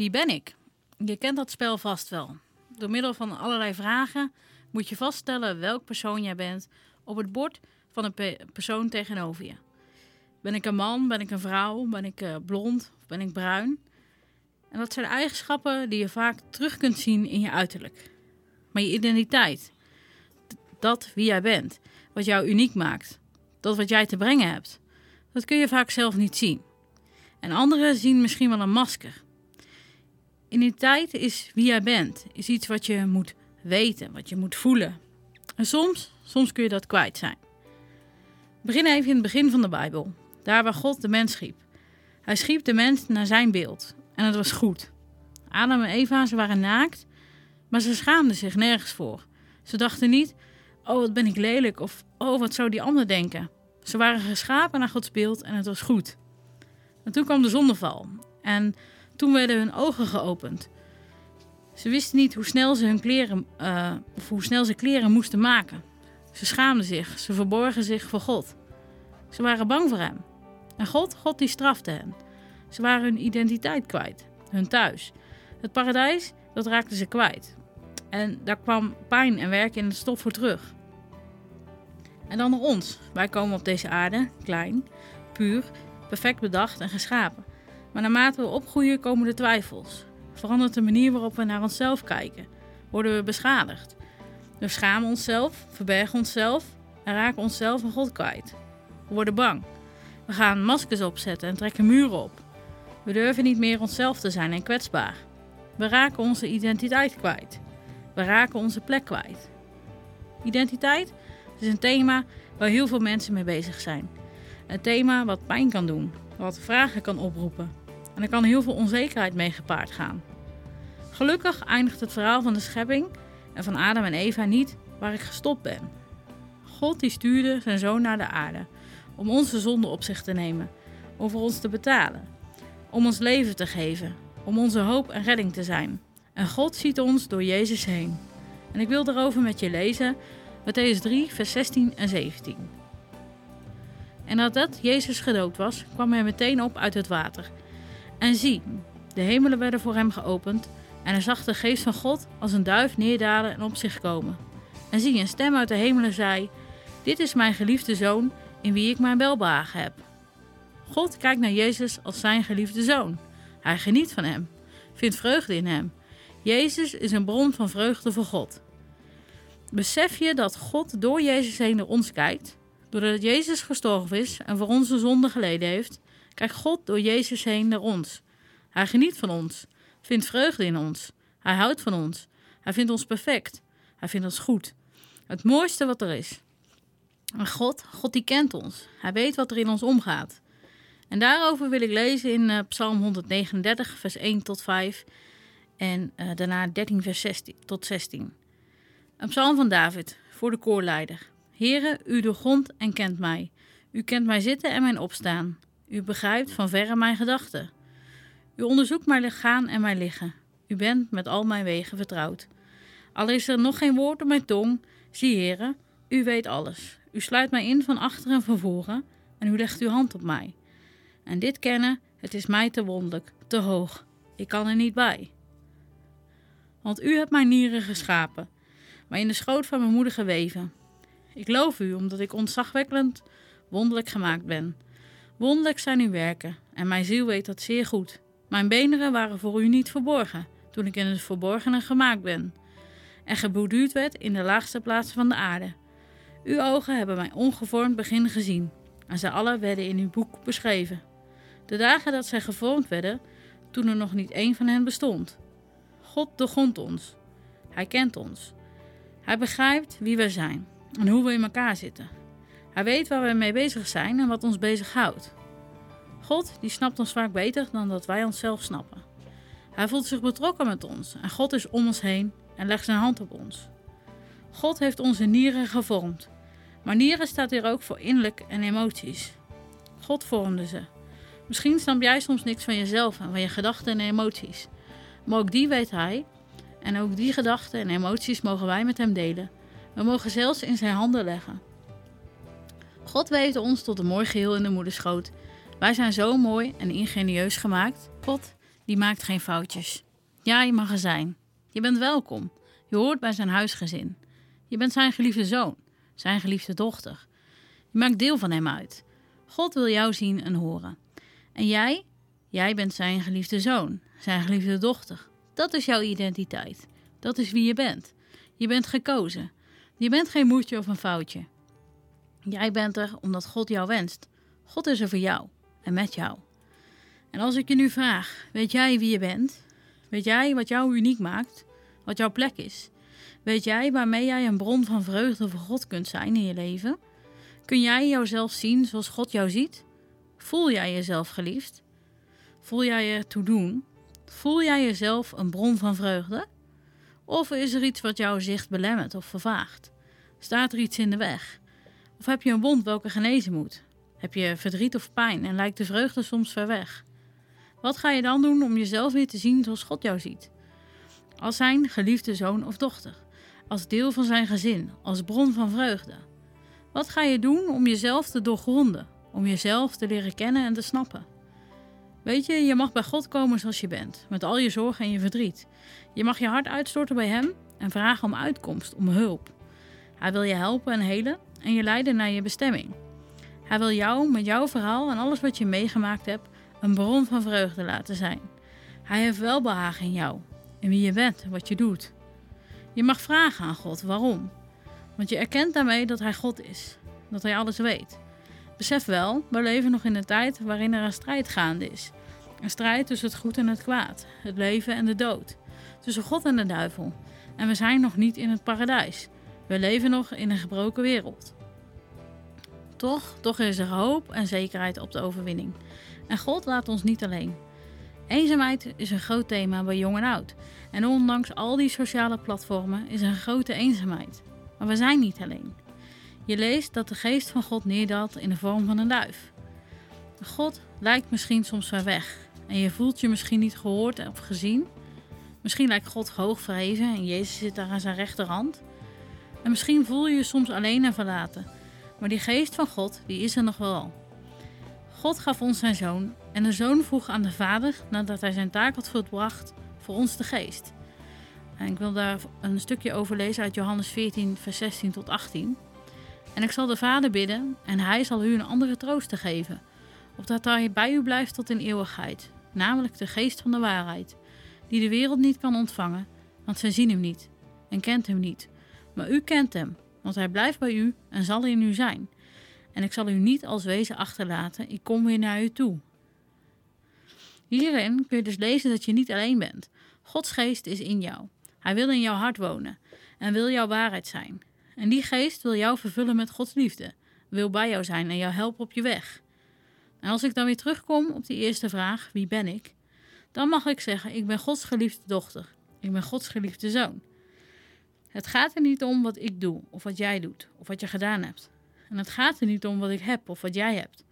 Wie ben ik? Je kent dat spel vast wel. Door middel van allerlei vragen moet je vaststellen welk persoon jij bent op het bord van een pe- persoon tegenover je. Ben ik een man? Ben ik een vrouw? Ben ik eh, blond? Of ben ik bruin? En dat zijn eigenschappen die je vaak terug kunt zien in je uiterlijk. Maar je identiteit, dat wie jij bent, wat jou uniek maakt, dat wat jij te brengen hebt, dat kun je vaak zelf niet zien. En anderen zien misschien wel een masker. Identiteit is wie jij bent, is iets wat je moet weten, wat je moet voelen. En soms, soms kun je dat kwijt zijn. Begin even in het begin van de Bijbel, daar waar God de mens schiep. Hij schiep de mens naar zijn beeld en het was goed. Adam en Eva, ze waren naakt, maar ze schaamden zich nergens voor. Ze dachten niet, oh wat ben ik lelijk of oh wat zou die ander denken. Ze waren geschapen naar Gods beeld en het was goed. En toen kwam de zondeval en toen werden hun ogen geopend. Ze wisten niet hoe snel ze hun kleren, eh, of hoe snel ze kleren moesten maken. Ze schaamden zich, ze verborgen zich voor God. Ze waren bang voor hem. En God, God die strafte hen. Ze waren hun identiteit kwijt, hun thuis. Het paradijs, dat raakten ze kwijt. En daar kwam pijn en werk in het stof voor terug. En dan naar ons. Wij komen op deze aarde, klein, puur, perfect bedacht en geschapen. Maar naarmate we opgroeien komen de twijfels. Verandert de manier waarop we naar onszelf kijken. Worden we beschadigd. We schamen onszelf, verbergen onszelf en raken onszelf en God kwijt. We worden bang. We gaan maskers opzetten en trekken muren op. We durven niet meer onszelf te zijn en kwetsbaar. We raken onze identiteit kwijt. We raken onze plek kwijt. Identiteit is een thema waar heel veel mensen mee bezig zijn. Een thema wat pijn kan doen, wat vragen kan oproepen. En er kan heel veel onzekerheid mee gepaard gaan. Gelukkig eindigt het verhaal van de schepping en van Adam en Eva niet waar ik gestopt ben. God die stuurde zijn zoon naar de aarde om onze zonde op zich te nemen, om voor ons te betalen, om ons leven te geven, om onze hoop en redding te zijn. En God ziet ons door Jezus heen. En ik wil daarover met je lezen Matthäus 3, vers 16 en 17. En nadat Jezus gedoopt was, kwam hij meteen op uit het water. En zie, de hemelen werden voor hem geopend, en hij zag de geest van God als een duif neerdalen en op zich komen. En zie, een stem uit de hemelen zei: Dit is mijn geliefde zoon, in wie ik mijn welbehagen heb. God kijkt naar Jezus als zijn geliefde zoon. Hij geniet van hem, vindt vreugde in hem. Jezus is een bron van vreugde voor God. Besef je dat God door Jezus heen naar ons kijkt? Doordat Jezus gestorven is en voor onze zonde geleden heeft, kijkt God door Jezus heen naar ons. Hij geniet van ons, vindt vreugde in ons. Hij houdt van ons. Hij vindt ons perfect. Hij vindt ons goed. Het mooiste wat er is. En God, God die kent ons. Hij weet wat er in ons omgaat. En daarover wil ik lezen in uh, Psalm 139, vers 1 tot 5 en uh, daarna 13, vers 16 tot 16. Een psalm van David voor de koorleider. Heere, u doorgrondt en kent mij. U kent mijn zitten en mijn opstaan. U begrijpt van verre mijn gedachten. U onderzoekt mijn gaan en mijn liggen. U bent met al mijn wegen vertrouwd. Al is er nog geen woord op mijn tong, zie Heere, u weet alles. U sluit mij in van achter en van voren en u legt uw hand op mij. En dit kennen, het is mij te wonderlijk, te hoog. Ik kan er niet bij. Want u hebt mijn nieren geschapen, maar in de schoot van mijn moeder geweven. Ik loof u, omdat ik ontzagwekkend wonderlijk gemaakt ben. Wonderlijk zijn uw werken, en mijn ziel weet dat zeer goed. Mijn beenderen waren voor u niet verborgen, toen ik in het verborgene gemaakt ben. En geborduurd werd in de laagste plaatsen van de aarde. Uw ogen hebben mijn ongevormd begin gezien, en zij alle werden in uw boek beschreven. De dagen dat zij gevormd werden, toen er nog niet één van hen bestond. God doorgrondt ons. Hij kent ons. Hij begrijpt wie we zijn en hoe we in elkaar zitten. Hij weet waar we mee bezig zijn en wat ons bezighoudt. God die snapt ons vaak beter dan dat wij onszelf snappen. Hij voelt zich betrokken met ons en God is om ons heen en legt zijn hand op ons. God heeft onze nieren gevormd. Maar nieren staat hier ook voor innerlijk en emoties. God vormde ze. Misschien snap jij soms niks van jezelf en van je gedachten en emoties. Maar ook die weet hij. En ook die gedachten en emoties mogen wij met hem delen. We mogen zelfs in zijn handen leggen. God weet ons tot een mooi geheel in de moederschoot. Wij zijn zo mooi en ingenieus gemaakt. God die maakt geen foutjes. Ja, je mag er zijn. Je bent welkom. Je hoort bij zijn huisgezin. Je bent zijn geliefde zoon, zijn geliefde dochter. Je maakt deel van hem uit. God wil jou zien en horen. En jij? Jij bent zijn geliefde zoon, zijn geliefde dochter. Dat is jouw identiteit. Dat is wie je bent. Je bent gekozen. Je bent geen moedje of een foutje. Jij bent er omdat God jou wenst. God is er voor jou en met jou. En als ik je nu vraag: weet jij wie je bent? Weet jij wat jou uniek maakt? Wat jouw plek is? Weet jij waarmee jij een bron van vreugde voor God kunt zijn in je leven? Kun jij jouzelf zien zoals God jou ziet? Voel jij jezelf geliefd? Voel jij je toe doen? Voel jij jezelf een bron van vreugde? Of is er iets wat jouw zicht belemmert of vervaagt? Staat er iets in de weg? Of heb je een wond welke genezen moet? Heb je verdriet of pijn en lijkt de vreugde soms ver weg? Wat ga je dan doen om jezelf weer te zien zoals God jou ziet? Als zijn geliefde zoon of dochter, als deel van zijn gezin, als bron van vreugde. Wat ga je doen om jezelf te doorgronden, om jezelf te leren kennen en te snappen? Weet je, je mag bij God komen zoals je bent, met al je zorgen en je verdriet. Je mag je hart uitstorten bij Hem en vragen om uitkomst, om hulp. Hij wil je helpen en helen en je leiden naar je bestemming. Hij wil jou met jouw verhaal en alles wat je meegemaakt hebt een bron van vreugde laten zijn. Hij heeft welbehagen in jou, in wie je bent en wat je doet. Je mag vragen aan God waarom. Want je erkent daarmee dat Hij God is, dat Hij alles weet. Besef wel, we leven nog in een tijd waarin er een strijd gaande is. Een strijd tussen het goed en het kwaad, het leven en de dood, tussen God en de duivel. En we zijn nog niet in het paradijs. We leven nog in een gebroken wereld. Toch, toch is er hoop en zekerheid op de overwinning. En God laat ons niet alleen. Eenzaamheid is een groot thema bij jong en oud. En ondanks al die sociale platformen is er een grote eenzaamheid. Maar we zijn niet alleen. Je leest dat de geest van God neerdaalt in de vorm van een duif. God lijkt misschien soms ver weg en je voelt je misschien niet gehoord of gezien. Misschien lijkt God hoog verheven en Jezus zit daar aan zijn rechterhand. En misschien voel je je soms alleen en verlaten. Maar die geest van God, die is er nog wel. God gaf ons zijn zoon en de zoon vroeg aan de vader, nadat hij zijn taak had volbracht, voor ons de geest. En ik wil daar een stukje over lezen uit Johannes 14, vers 16 tot 18. En ik zal de vader bidden en hij zal u een andere trooster geven, opdat hij bij u blijft tot in eeuwigheid, namelijk de geest van de waarheid, die de wereld niet kan ontvangen, want zij zien hem niet en kent hem niet. Maar u kent hem, want hij blijft bij u en zal in u zijn. En ik zal u niet als wezen achterlaten, ik kom weer naar u toe. Hierin kun je dus lezen dat je niet alleen bent. Gods geest is in jou. Hij wil in jouw hart wonen en wil jouw waarheid zijn. En die geest wil jou vervullen met Gods liefde, wil bij jou zijn en jou helpen op je weg. En als ik dan weer terugkom op die eerste vraag, wie ben ik? Dan mag ik zeggen, ik ben Gods geliefde dochter. Ik ben Gods geliefde zoon. Het gaat er niet om wat ik doe, of wat jij doet, of wat je gedaan hebt. En het gaat er niet om wat ik heb of wat jij hebt.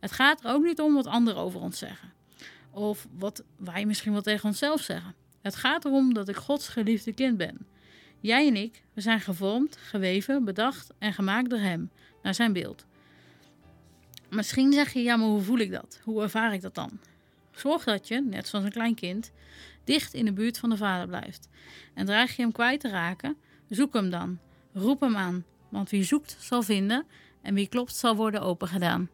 Het gaat er ook niet om wat anderen over ons zeggen. Of wat wij misschien wel tegen onszelf zeggen. Het gaat erom dat ik Gods geliefde kind ben. Jij en ik, we zijn gevormd, geweven, bedacht en gemaakt door Hem, naar Zijn beeld. Misschien zeg je, ja, maar hoe voel ik dat? Hoe ervaar ik dat dan? Zorg dat je, net zoals een klein kind, dicht in de buurt van de Vader blijft. En dreig je hem kwijt te raken, zoek hem dan. Roep hem aan, want wie zoekt zal vinden en wie klopt zal worden opengedaan.